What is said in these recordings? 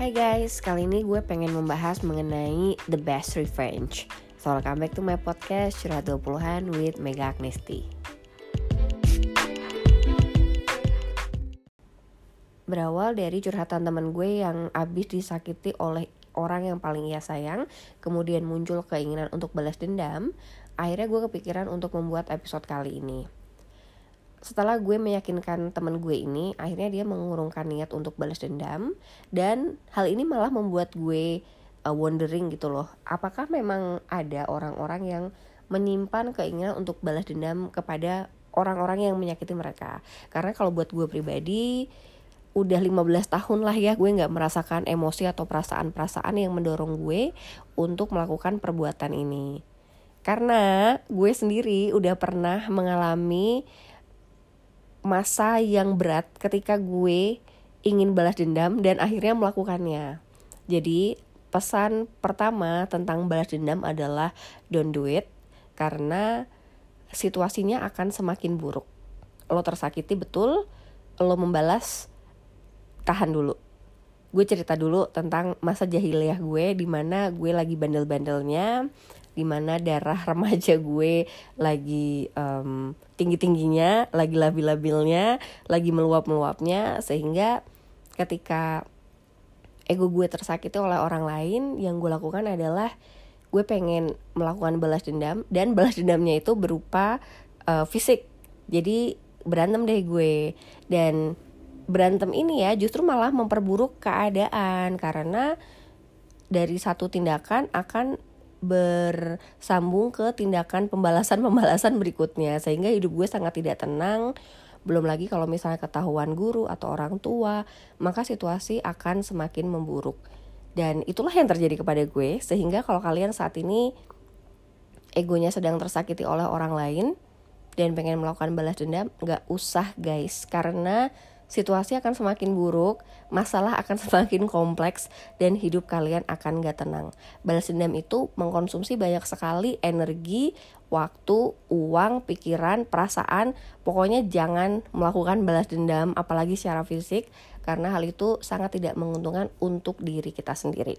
Hai guys, kali ini gue pengen membahas mengenai The Best Revenge. So welcome back to my podcast Curhat 20-an with Mega Agnesti Berawal dari curhatan temen gue yang abis disakiti oleh orang yang paling ia sayang Kemudian muncul keinginan untuk balas dendam Akhirnya gue kepikiran untuk membuat episode kali ini setelah gue meyakinkan temen gue ini akhirnya dia mengurungkan niat untuk balas dendam. Dan hal ini malah membuat gue uh, wondering gitu loh apakah memang ada orang-orang yang menyimpan keinginan untuk balas dendam kepada orang-orang yang menyakiti mereka? Karena kalau buat gue pribadi udah 15 tahun lah ya gue nggak merasakan emosi atau perasaan-perasaan yang mendorong gue untuk melakukan perbuatan ini. Karena gue sendiri udah pernah mengalami masa yang berat ketika gue ingin balas dendam dan akhirnya melakukannya. Jadi pesan pertama tentang balas dendam adalah don't do it karena situasinya akan semakin buruk. Lo tersakiti betul, lo membalas, tahan dulu. Gue cerita dulu tentang masa jahiliyah gue di mana gue lagi bandel-bandelnya, di mana darah remaja gue lagi um, tinggi tingginya lagi labil labilnya lagi meluap meluapnya sehingga ketika ego gue tersakiti oleh orang lain yang gue lakukan adalah gue pengen melakukan balas dendam dan balas dendamnya itu berupa uh, fisik. Jadi berantem deh gue. Dan berantem ini ya justru malah memperburuk keadaan karena dari satu tindakan akan bersambung ke tindakan pembalasan-pembalasan berikutnya. Sehingga hidup gue sangat tidak tenang. Belum lagi kalau misalnya ketahuan guru atau orang tua maka situasi akan semakin memburuk. Dan itulah yang terjadi kepada gue. Sehingga kalau kalian saat ini egonya sedang tersakiti oleh orang lain dan pengen melakukan balas dendam nggak usah guys. Karena situasi akan semakin buruk, masalah akan semakin kompleks, dan hidup kalian akan gak tenang. Balas dendam itu mengkonsumsi banyak sekali energi, waktu, uang, pikiran, perasaan. Pokoknya jangan melakukan balas dendam, apalagi secara fisik, karena hal itu sangat tidak menguntungkan untuk diri kita sendiri.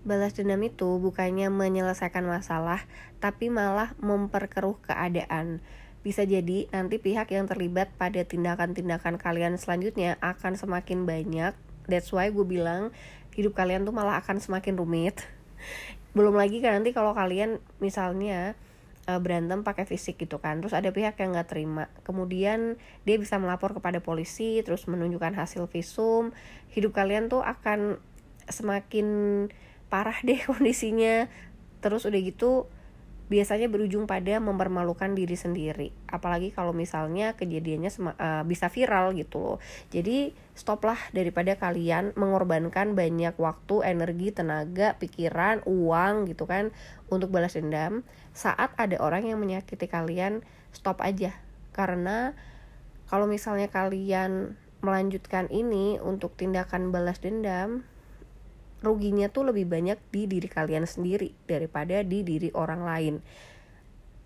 Balas dendam itu bukannya menyelesaikan masalah, tapi malah memperkeruh keadaan bisa jadi nanti pihak yang terlibat pada tindakan-tindakan kalian selanjutnya akan semakin banyak. That's why gue bilang hidup kalian tuh malah akan semakin rumit. Belum lagi kan nanti kalau kalian misalnya uh, berantem pakai fisik gitu kan, terus ada pihak yang nggak terima, kemudian dia bisa melapor kepada polisi, terus menunjukkan hasil visum, hidup kalian tuh akan semakin parah deh kondisinya. Terus udah gitu biasanya berujung pada mempermalukan diri sendiri. Apalagi kalau misalnya kejadiannya uh, bisa viral gitu loh. Jadi stoplah daripada kalian mengorbankan banyak waktu energi tenaga pikiran uang gitu kan untuk balas dendam. Saat ada orang yang menyakiti kalian stop aja. Karena kalau misalnya kalian melanjutkan ini untuk tindakan balas dendam ruginya tuh lebih banyak di diri kalian sendiri daripada di diri orang lain.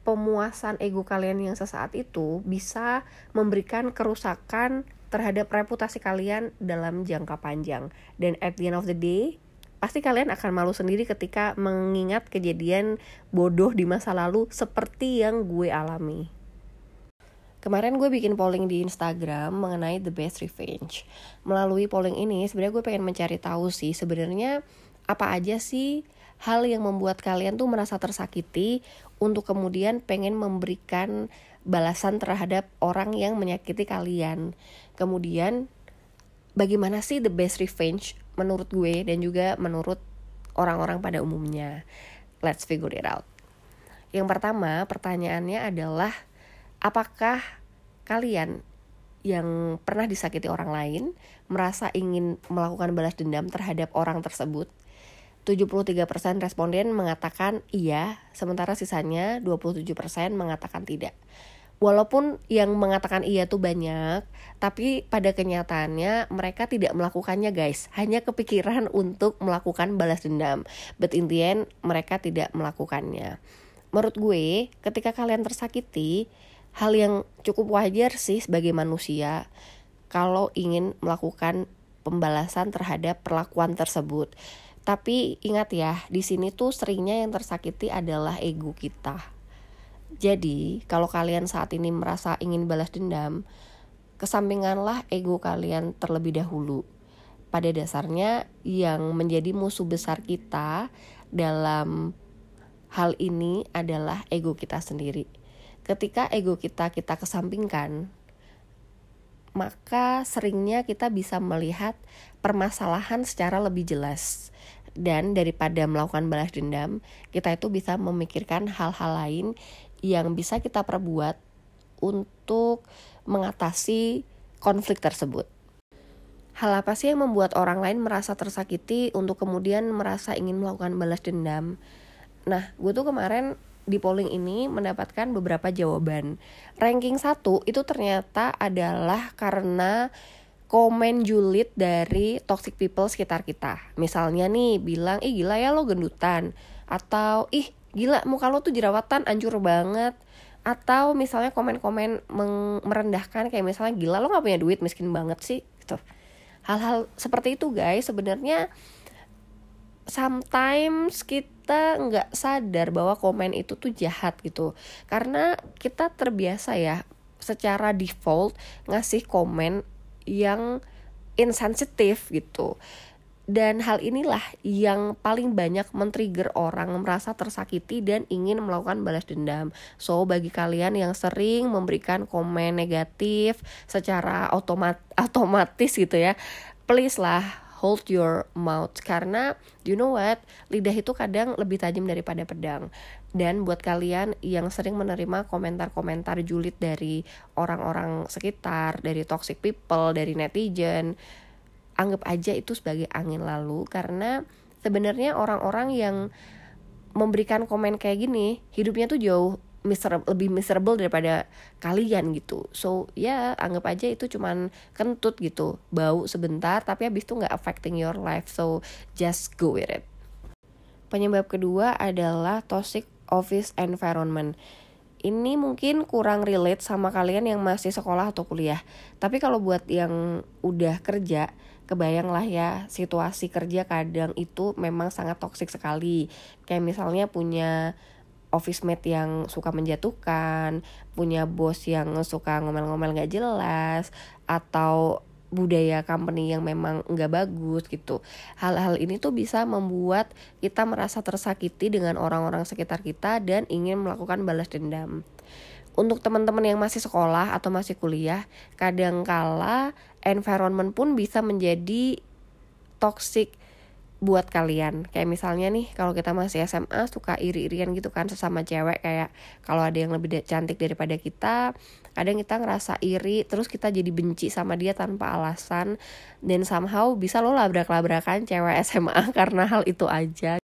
Pemuasan ego kalian yang sesaat itu bisa memberikan kerusakan terhadap reputasi kalian dalam jangka panjang. Dan at the end of the day, pasti kalian akan malu sendiri ketika mengingat kejadian bodoh di masa lalu seperti yang gue alami. Kemarin gue bikin polling di Instagram mengenai the best revenge. Melalui polling ini sebenarnya gue pengen mencari tahu sih sebenarnya apa aja sih hal yang membuat kalian tuh merasa tersakiti untuk kemudian pengen memberikan balasan terhadap orang yang menyakiti kalian. Kemudian bagaimana sih the best revenge menurut gue dan juga menurut orang-orang pada umumnya. Let's figure it out. Yang pertama, pertanyaannya adalah apakah kalian yang pernah disakiti orang lain merasa ingin melakukan balas dendam terhadap orang tersebut? 73% responden mengatakan iya, sementara sisanya 27% mengatakan tidak. Walaupun yang mengatakan iya tuh banyak, tapi pada kenyataannya mereka tidak melakukannya guys. Hanya kepikiran untuk melakukan balas dendam. But in the end, mereka tidak melakukannya. Menurut gue, ketika kalian tersakiti, hal yang cukup wajar sih sebagai manusia kalau ingin melakukan pembalasan terhadap perlakuan tersebut. Tapi ingat ya, di sini tuh seringnya yang tersakiti adalah ego kita. Jadi, kalau kalian saat ini merasa ingin balas dendam, kesampinganlah ego kalian terlebih dahulu. Pada dasarnya, yang menjadi musuh besar kita dalam hal ini adalah ego kita sendiri. Ketika ego kita kita kesampingkan, maka seringnya kita bisa melihat permasalahan secara lebih jelas. Dan daripada melakukan balas dendam, kita itu bisa memikirkan hal-hal lain yang bisa kita perbuat untuk mengatasi konflik tersebut. Hal apa sih yang membuat orang lain merasa tersakiti untuk kemudian merasa ingin melakukan balas dendam? Nah, gue tuh kemarin di polling ini mendapatkan beberapa jawaban. Ranking satu itu ternyata adalah karena komen julid dari toxic people sekitar kita. Misalnya nih bilang, ih gila ya lo gendutan. Atau, ih gila muka lo tuh jerawatan ancur banget. Atau misalnya komen-komen merendahkan kayak misalnya gila lo gak punya duit miskin banget sih. Gitu. Hal-hal seperti itu guys sebenarnya sometimes kita nggak sadar bahwa komen itu tuh jahat gitu karena kita terbiasa ya secara default ngasih komen yang insensitif gitu dan hal inilah yang paling banyak men-trigger orang merasa tersakiti dan ingin melakukan balas dendam. So, bagi kalian yang sering memberikan komen negatif secara otomat otomatis gitu ya, please lah hold your mouth. Karena you know what? Lidah itu kadang lebih tajam daripada pedang. Dan buat kalian yang sering menerima komentar-komentar julid dari orang-orang sekitar dari toxic people dari netizen anggap aja itu sebagai angin lalu. Karena sebenarnya orang-orang yang memberikan komen kayak gini hidupnya tuh jauh miserable, lebih miserable daripada kalian gitu. So ya anggap aja itu cuman kentut gitu. Bau sebentar tapi habis itu nggak affecting your life. So just go with it. Penyebab kedua adalah toxic office environment. Ini mungkin kurang relate sama kalian yang masih sekolah atau kuliah. Tapi kalau buat yang udah kerja kebayang lah ya situasi kerja kadang itu memang sangat toksik sekali. Kayak misalnya punya office mate yang suka menjatuhkan, punya bos yang suka ngomel-ngomel gak jelas, atau budaya company yang memang nggak bagus gitu. Hal-hal ini tuh bisa membuat kita merasa tersakiti dengan orang-orang sekitar kita dan ingin melakukan balas dendam. Untuk teman-teman yang masih sekolah atau masih kuliah, kadangkala environment pun bisa menjadi toxic buat kalian. Kayak misalnya nih kalau kita masih SMA suka iri-irian gitu kan sesama cewek kayak kalau ada yang lebih cantik daripada kita kadang kita ngerasa iri terus kita jadi benci sama dia tanpa alasan dan somehow bisa lo labrak-labrakan cewek SMA karena hal itu aja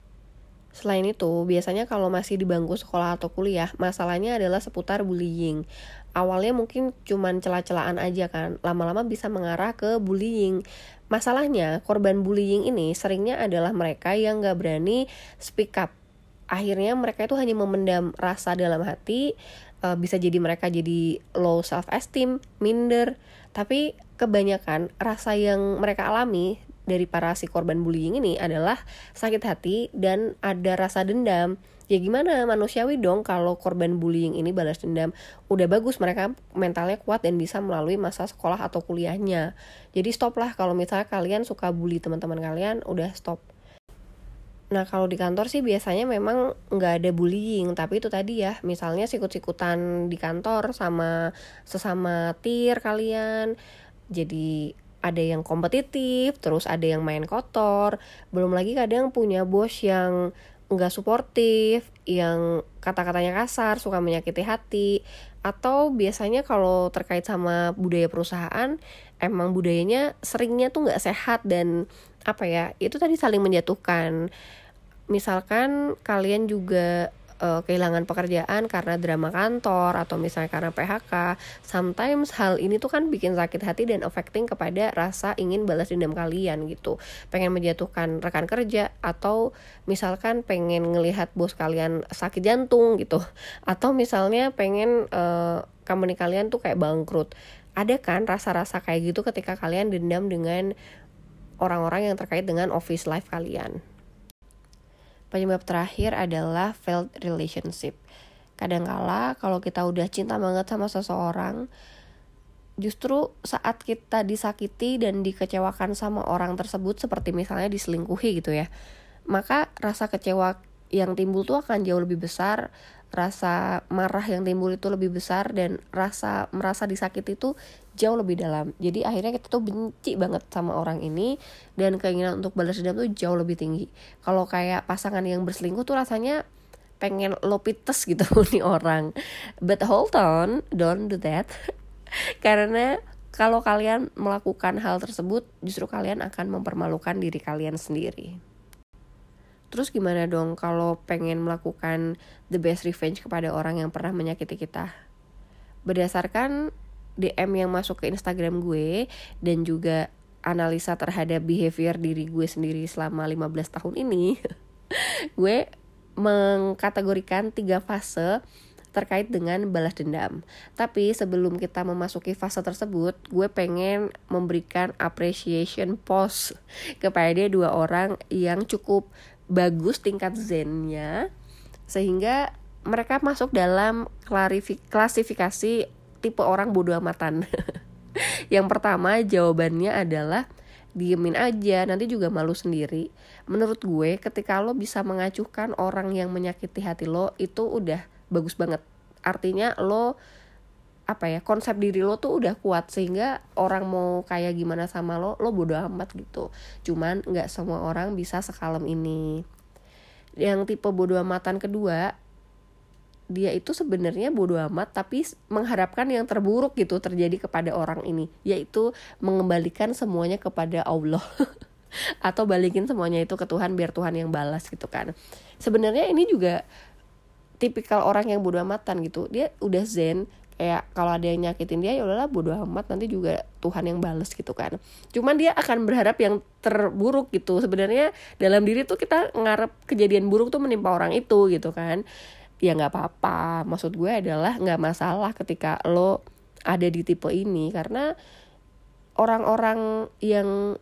Selain itu, biasanya kalau masih di bangku sekolah atau kuliah, masalahnya adalah seputar bullying. Awalnya mungkin cuman celah-celahan aja kan, lama-lama bisa mengarah ke bullying. Masalahnya, korban bullying ini seringnya adalah mereka yang gak berani speak up. Akhirnya mereka itu hanya memendam rasa dalam hati, uh, bisa jadi mereka jadi low self esteem, minder. Tapi kebanyakan rasa yang mereka alami dari para si korban bullying ini adalah sakit hati dan ada rasa dendam. Ya gimana manusiawi dong kalau korban bullying ini balas dendam. Udah bagus mereka mentalnya kuat dan bisa melalui masa sekolah atau kuliahnya. Jadi stop lah kalau misalnya kalian suka bully teman-teman kalian, udah stop. Nah kalau di kantor sih biasanya memang nggak ada bullying Tapi itu tadi ya misalnya sikut-sikutan di kantor sama sesama tir kalian Jadi ada yang kompetitif, terus ada yang main kotor, belum lagi kadang punya bos yang nggak suportif, yang kata-katanya kasar, suka menyakiti hati, atau biasanya kalau terkait sama budaya perusahaan, emang budayanya seringnya tuh nggak sehat dan apa ya, itu tadi saling menjatuhkan. Misalkan kalian juga uh, kehilangan pekerjaan karena drama kantor atau misalnya karena PHK sometimes hal ini tuh kan bikin sakit hati dan affecting kepada rasa ingin balas dendam kalian gitu. Pengen menjatuhkan rekan kerja atau misalkan pengen ngelihat bos kalian sakit jantung gitu. Atau misalnya pengen uh, company kalian tuh kayak bangkrut. Ada kan rasa-rasa kayak gitu ketika kalian dendam dengan orang-orang yang terkait dengan office life kalian. Penyebab terakhir adalah failed relationship. Kadangkala kalau kita udah cinta banget sama seseorang, justru saat kita disakiti dan dikecewakan sama orang tersebut seperti misalnya diselingkuhi gitu ya, maka rasa kecewa yang timbul tuh akan jauh lebih besar rasa marah yang timbul itu lebih besar dan rasa merasa disakiti itu jauh lebih dalam. Jadi akhirnya kita tuh benci banget sama orang ini dan keinginan untuk balas dendam tuh jauh lebih tinggi. Kalau kayak pasangan yang berselingkuh tuh rasanya pengen lopites gitu nih orang. But hold on don't do that. Karena kalau kalian melakukan hal tersebut justru kalian akan mempermalukan diri kalian sendiri Terus gimana dong kalau pengen melakukan the best revenge kepada orang yang pernah menyakiti kita? Berdasarkan DM yang masuk ke Instagram gue dan juga analisa terhadap behavior diri gue sendiri selama 15 tahun ini, gue mengkategorikan tiga fase terkait dengan balas dendam. Tapi sebelum kita memasuki fase tersebut, gue pengen memberikan appreciation post kepada dua orang yang cukup bagus tingkat zennya sehingga mereka masuk dalam klasifikasi tipe orang bodoh amatan. yang pertama jawabannya adalah diemin aja nanti juga malu sendiri menurut gue ketika lo bisa mengacuhkan orang yang menyakiti hati lo itu udah bagus banget artinya lo apa ya konsep diri lo tuh udah kuat sehingga orang mau kayak gimana sama lo lo bodo amat gitu. Cuman nggak semua orang bisa sekalem ini. Yang tipe bodo amatan kedua dia itu sebenarnya bodo amat tapi mengharapkan yang terburuk gitu terjadi kepada orang ini. Yaitu mengembalikan semuanya kepada Allah. Atau balikin semuanya itu ke Tuhan biar Tuhan yang balas gitu kan. Sebenarnya ini juga tipikal orang yang bodo amatan gitu. Dia udah zen kayak kalau ada yang nyakitin dia ya udahlah bodo amat nanti juga Tuhan yang bales gitu kan. Cuman dia akan berharap yang terburuk gitu. Sebenarnya dalam diri tuh kita ngarep kejadian buruk tuh menimpa orang itu gitu kan. Ya nggak apa-apa. Maksud gue adalah nggak masalah ketika lo ada di tipe ini. Karena orang-orang yang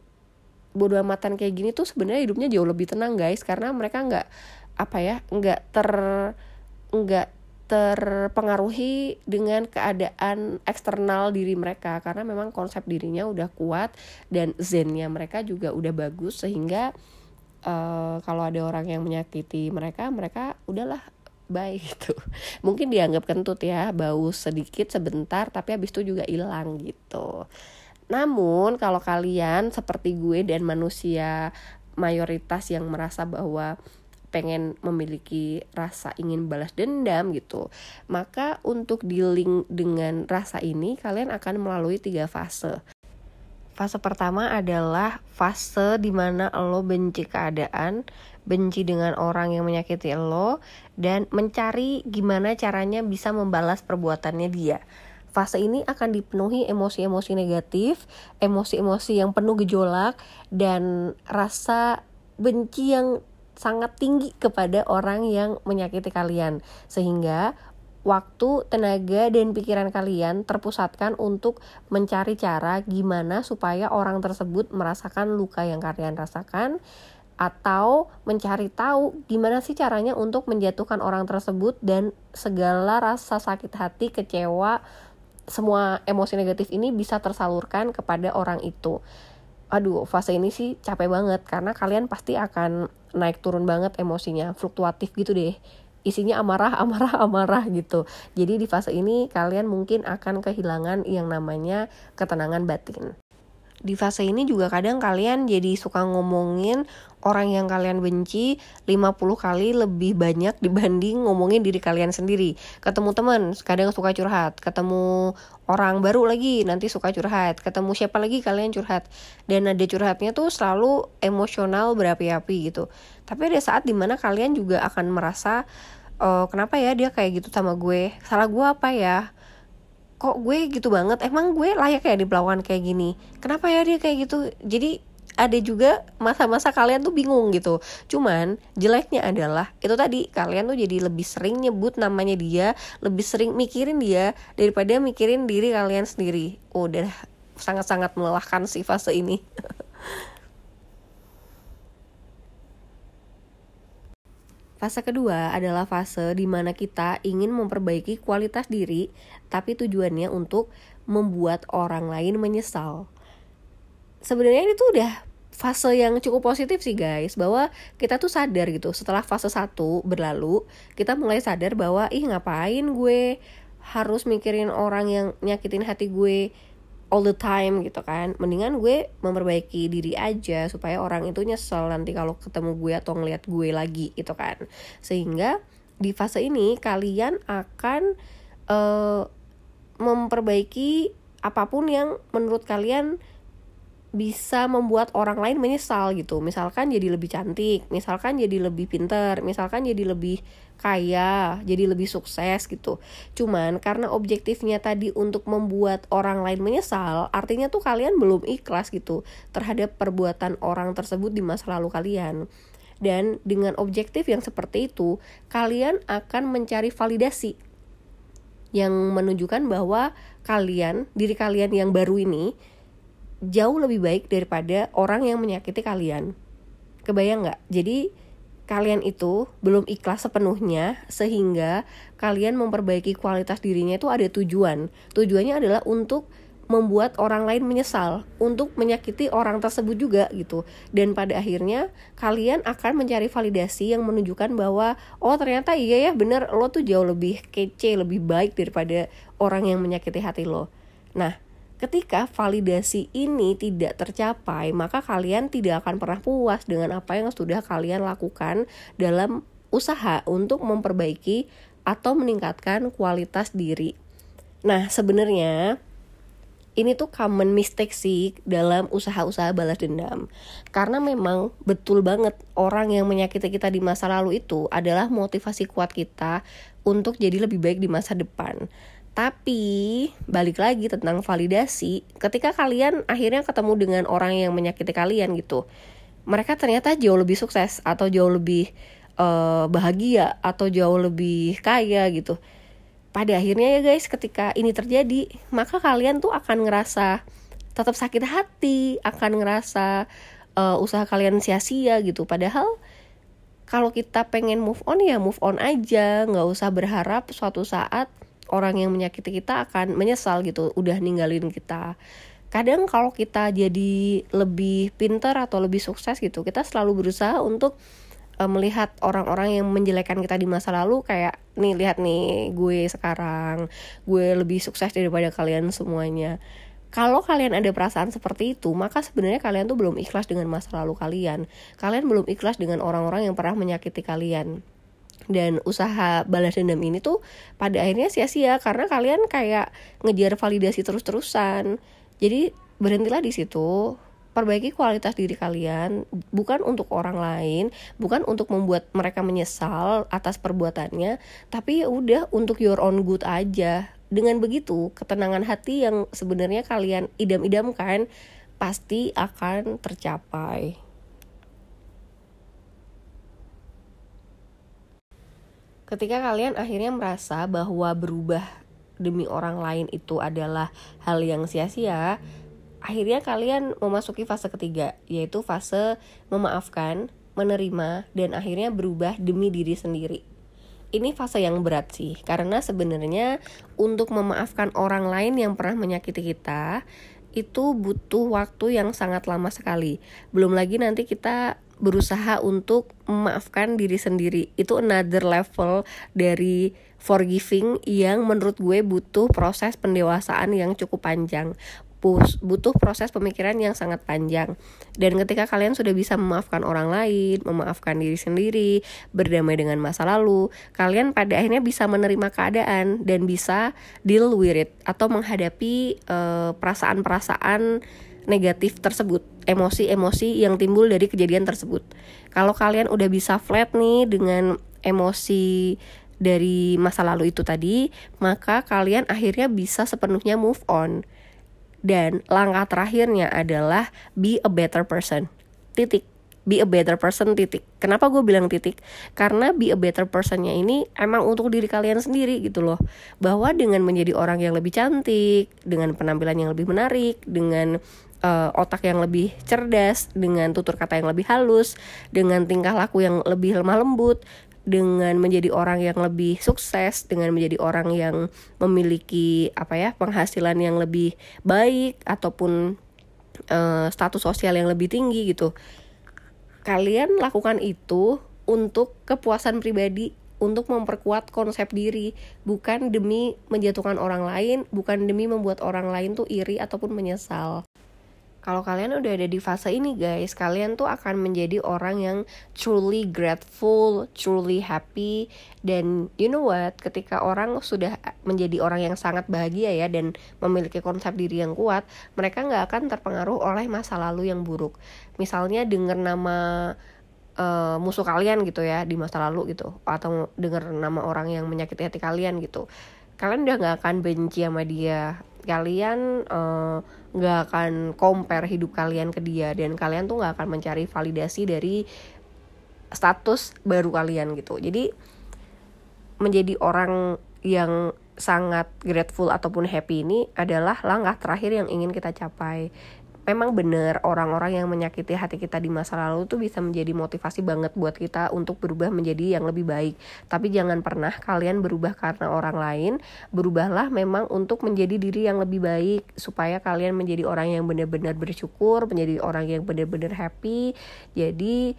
bodo amatan kayak gini tuh sebenarnya hidupnya jauh lebih tenang guys. Karena mereka nggak apa ya nggak ter nggak terpengaruhi dengan keadaan eksternal diri mereka. Karena memang konsep dirinya udah kuat dan zennya mereka juga udah bagus sehingga uh, kalau ada orang yang menyakiti mereka mereka udahlah baik gitu. Mungkin dianggap kentut ya bau sedikit sebentar tapi habis itu juga hilang gitu. Namun kalau kalian seperti gue dan manusia mayoritas yang merasa bahwa pengen memiliki rasa ingin balas dendam gitu maka untuk dealing dengan rasa ini kalian akan melalui tiga fase Fase pertama adalah fase di mana lo benci keadaan, benci dengan orang yang menyakiti lo, dan mencari gimana caranya bisa membalas perbuatannya dia. Fase ini akan dipenuhi emosi-emosi negatif, emosi-emosi yang penuh gejolak, dan rasa benci yang sangat tinggi kepada orang yang menyakiti kalian. Sehingga waktu, tenaga, dan pikiran kalian terpusatkan untuk mencari cara gimana supaya orang tersebut merasakan luka yang kalian rasakan atau mencari tahu gimana sih caranya untuk menjatuhkan orang tersebut dan segala rasa sakit hati, kecewa, semua emosi negatif ini bisa tersalurkan kepada orang itu aduh fase ini sih capek banget karena kalian pasti akan naik turun banget emosinya fluktuatif gitu deh. Isinya amarah amarah amarah gitu. Jadi di fase ini kalian mungkin akan kehilangan yang namanya ketenangan batin di fase ini juga kadang kalian jadi suka ngomongin orang yang kalian benci 50 kali lebih banyak dibanding ngomongin diri kalian sendiri. Ketemu teman, kadang suka curhat. Ketemu orang baru lagi, nanti suka curhat. Ketemu siapa lagi kalian curhat. Dan ada curhatnya tuh selalu emosional berapi-api gitu. Tapi ada saat di mana kalian juga akan merasa, oh, kenapa ya dia kayak gitu sama gue? Salah gue apa ya? Kok gue gitu banget? Emang gue layak ya diperlakukan kayak gini? Kenapa ya dia kayak gitu? Jadi ada juga masa-masa kalian tuh bingung gitu. Cuman jeleknya adalah itu tadi kalian tuh jadi lebih sering nyebut namanya dia lebih sering mikirin dia daripada mikirin diri kalian sendiri. Udah sangat-sangat melelahkan sih fase ini Fase kedua adalah fase di mana kita ingin memperbaiki kualitas diri, tapi tujuannya untuk membuat orang lain menyesal. Sebenarnya ini tuh udah fase yang cukup positif sih guys bahwa kita tuh sadar gitu setelah fase 1 berlalu kita mulai sadar bahwa ih ngapain gue harus mikirin orang yang nyakitin hati gue all the time gitu kan. Mendingan gue memperbaiki diri aja supaya orang itu nyesel nanti kalau ketemu gue atau ngeliat gue lagi gitu kan. Sehingga di fase ini kalian akan uh, memperbaiki apa pun yang menurut kalian bisa membuat orang lain menyesal gitu. Misalkan jadi lebih cantik misalkan jadi lebih pinter misalkan jadi lebih kaya jadi lebih sukses gitu. Cuman karena objektifnya tadi untuk membuat orang lain menyesal artinya tuh kalian belum ikhlas gitu terhadap perbuatan orang tersebut di masa lalu kalian. Dan dengan objektif yang seperti itu kalian akan mencari validasi yang menunjukkan bahwa kalian diri kalian yang baru ini jauh lebih baik daripada orang yang menyakiti kalian. Kebayang nggak? Jadi kalian itu belum ikhlas sepenuhnya sehingga kalian memperbaiki kualitas dirinya itu ada tujuan. Tujuannya adalah untuk membuat orang lain menyesal, untuk menyakiti orang tersebut juga gitu. Dan pada akhirnya kalian akan mencari validasi yang menunjukkan bahwa oh ternyata iya ya bener lo tuh jauh lebih kece, lebih baik daripada orang yang menyakiti hati lo. Nah, Ketika validasi ini tidak tercapai, maka kalian tidak akan pernah puas dengan apa yang sudah kalian lakukan dalam usaha untuk memperbaiki atau meningkatkan kualitas diri. Nah, sebenarnya ini tuh common mistake sih dalam usaha-usaha balas dendam. Karena memang betul banget orang yang menyakiti kita di masa lalu itu adalah motivasi kuat kita untuk jadi lebih baik di masa depan. Tapi balik lagi tentang validasi, ketika kalian akhirnya ketemu dengan orang yang menyakiti kalian gitu, mereka ternyata jauh lebih sukses atau jauh lebih uh, bahagia atau jauh lebih kaya gitu. Pada akhirnya ya guys, ketika ini terjadi, maka kalian tuh akan ngerasa tetap sakit hati, akan ngerasa uh, usaha kalian sia-sia gitu. Padahal kalau kita pengen move on ya move on aja, nggak usah berharap suatu saat orang yang menyakiti kita akan menyesal gitu udah ninggalin kita. Kadang kalau kita jadi lebih pintar atau lebih sukses gitu kita selalu berusaha untuk uh, melihat orang-orang yang menjelekkan kita di masa lalu kayak nih lihat nih gue sekarang gue lebih sukses daripada kalian semuanya. Kalau kalian ada perasaan seperti itu, maka sebenarnya kalian tuh belum ikhlas dengan masa lalu kalian. Kalian belum ikhlas dengan orang-orang yang pernah menyakiti kalian dan usaha balas dendam ini tuh pada akhirnya sia-sia karena kalian kayak ngejar validasi terus-terusan. Jadi berhentilah di situ. Perbaiki kualitas diri kalian bukan untuk orang lain bukan untuk membuat mereka menyesal atas perbuatannya tapi ya udah untuk your own good aja. Dengan begitu ketenangan hati yang sebenarnya kalian idam-idamkan pasti akan tercapai ketika kalian akhirnya merasa bahwa berubah demi orang lain itu adalah hal yang sia-sia, akhirnya kalian memasuki fase ketiga, yaitu fase memaafkan, menerima, dan akhirnya berubah demi diri sendiri. Ini fase yang berat sih, karena sebenarnya untuk memaafkan orang lain yang pernah menyakiti kita, itu butuh waktu yang sangat lama sekali. Belum lagi nanti kita berusaha untuk memaafkan diri sendiri. Itu another level dari forgiving yang menurut gue butuh proses pendewasaan yang cukup panjang. Butuh proses pemikiran yang sangat panjang. Dan ketika kalian sudah bisa memaafkan orang lain memaafkan diri sendiri berdamai dengan masa lalu kalian pada akhirnya bisa menerima keadaan dan bisa deal with it atau menghadapi uh, perasaan-perasaan negatif tersebut, emosi-emosi yang timbul dari kejadian tersebut. Kalau kalian udah bisa flat nih dengan emosi dari masa lalu itu tadi, maka kalian akhirnya bisa sepenuhnya move on. Dan langkah terakhirnya adalah be a better person. Titik be a better person titik. Kenapa gue bilang titik? Karena be a better personnya ini emang untuk diri kalian sendiri gitu loh. Bahwa dengan menjadi orang yang lebih cantik, dengan penampilan yang lebih menarik, dengan uh, otak yang lebih cerdas, dengan tutur kata yang lebih halus, dengan tingkah laku yang lebih lemah lembut, dengan menjadi orang yang lebih sukses, dengan menjadi orang yang memiliki apa ya penghasilan yang lebih baik ataupun uh, status sosial yang lebih tinggi gitu. Kalian lakukan itu untuk kepuasan pribadi, untuk memperkuat konsep diri, bukan demi menjatuhkan orang lain, bukan demi membuat orang lain tuh iri ataupun menyesal kalau kalian udah ada di fase ini guys, kalian tuh akan menjadi orang yang truly grateful, truly happy dan you know what, ketika orang sudah menjadi orang yang sangat bahagia ya dan memiliki konsep diri yang kuat, mereka nggak akan terpengaruh oleh masa lalu yang buruk. Misalnya dengar nama uh, musuh kalian gitu ya di masa lalu gitu atau dengar nama orang yang menyakiti hati kalian gitu. Kalian udah nggak akan benci sama dia. Kalian uh, nggak akan compare hidup kalian ke dia. Dan kalian tuh nggak akan mencari validasi dari status baru kalian gitu. Jadi menjadi orang yang sangat grateful ataupun happy ini adalah langkah terakhir yang ingin kita capai memang benar orang-orang yang menyakiti hati kita di masa lalu tuh bisa menjadi motivasi banget buat kita untuk berubah menjadi yang lebih baik. Tapi jangan pernah kalian berubah karena orang lain, berubahlah memang untuk menjadi diri yang lebih baik supaya kalian menjadi orang yang benar-benar bersyukur, menjadi orang yang benar-benar happy. Jadi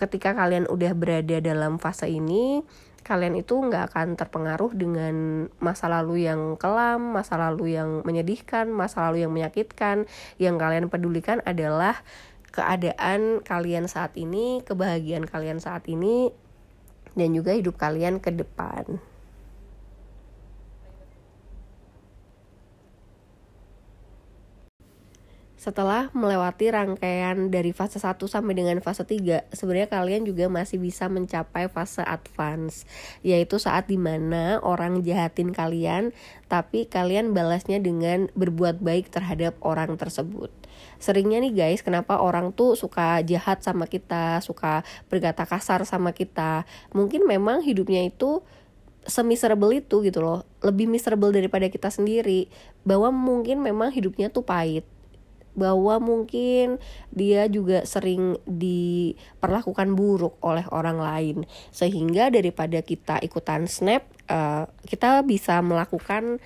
ketika kalian udah berada dalam fase ini, kalian itu nggak akan terpengaruh dengan masa lalu yang kelam, masa lalu yang menyedihkan, masa lalu yang menyakitkan. Yang kalian pedulikan adalah keadaan kalian saat ini, kebahagiaan kalian saat ini, dan juga hidup kalian ke depan. Setelah melewati rangkaian dari fase 1 sampai dengan fase 3, sebenarnya kalian juga masih bisa mencapai fase advance, yaitu saat di mana orang jahatin kalian, tapi kalian balasnya dengan berbuat baik terhadap orang tersebut. Seringnya nih guys, kenapa orang tuh suka jahat sama kita, suka berkata kasar sama kita. Mungkin memang hidupnya itu semiserable itu gitu loh, lebih miserable daripada kita sendiri. Bahwa mungkin memang hidupnya tuh pahit bahwa mungkin dia juga sering diperlakukan buruk oleh orang lain. Sehingga daripada kita ikutan snap uh, kita bisa melakukan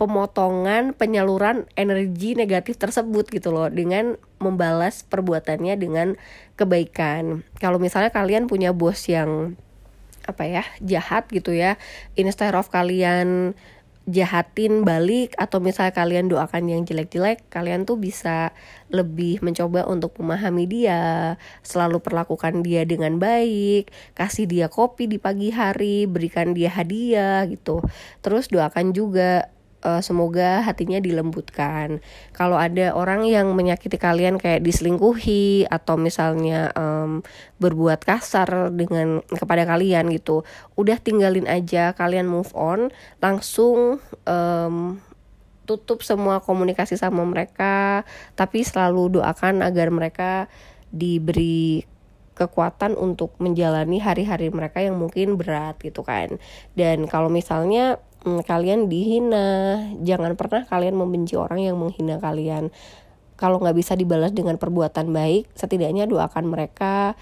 pemotongan penyaluran energi negatif tersebut gitu loh dengan membalas perbuatannya dengan kebaikan. Kalau misalnya kalian punya bos yang apa ya jahat gitu ya instead of kalian jahatin balik atau misal kalian doakan yang jelek-jelek kalian tuh bisa lebih mencoba untuk memahami dia selalu perlakukan dia dengan baik kasih dia kopi di pagi hari berikan dia hadiah gitu. Terus doakan juga uh, semoga hatinya dilembutkan. Kalau ada orang yang menyakiti kalian kayak diselingkuhi atau misalnya um, berbuat kasar dengan kepada kalian gitu, udah tinggalin aja, kalian move on, langsung um, tutup semua komunikasi sama mereka, tapi selalu doakan agar mereka diberi kekuatan untuk menjalani hari-hari mereka yang mungkin berat gitu kan. Dan kalau misalnya hmm, kalian dihina jangan pernah kalian membenci orang yang menghina kalian kalau nggak bisa dibalas dengan perbuatan baik setidaknya doakan mereka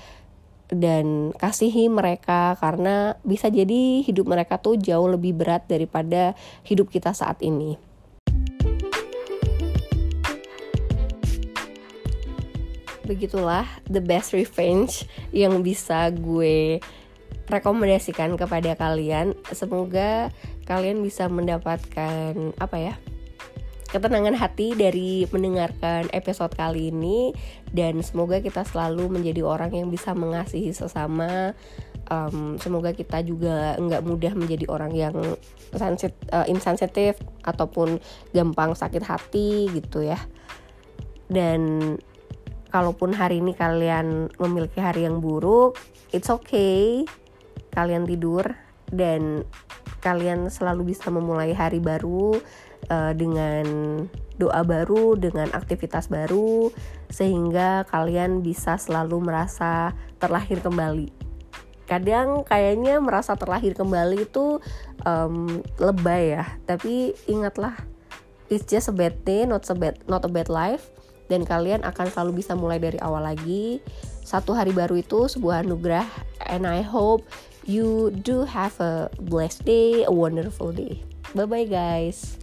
dan kasihi mereka karena bisa jadi hidup mereka tuh jauh lebih berat daripada hidup kita saat ini. Begitulah the best revenge yang bisa gue rekomendasikan kepada kalian. Semoga kalian bisa mendapatkan apa ya? ketenangan hati dari mendengarkan episode kali ini. Dan semoga kita selalu menjadi orang yang bisa mengasihi sesama. Um, semoga kita juga nggak mudah menjadi orang yang sensit, uh, insensitif ataupun gampang sakit hati gitu ya. Dan kalaupun hari ini kalian memiliki hari yang buruk it's okay. Kalian tidur dan kalian selalu bisa memulai hari baru uh, dengan doa baru, dengan aktivitas baru, sehingga kalian bisa selalu merasa terlahir kembali. Kadang kayaknya merasa terlahir kembali itu um, lebay ya, tapi ingatlah it's just a bad day, not a bad not a bad life, dan kalian akan selalu bisa mulai dari awal lagi. Satu hari baru itu sebuah anugerah, and I hope you do have a blessed day a wonderful day. Bye bye guys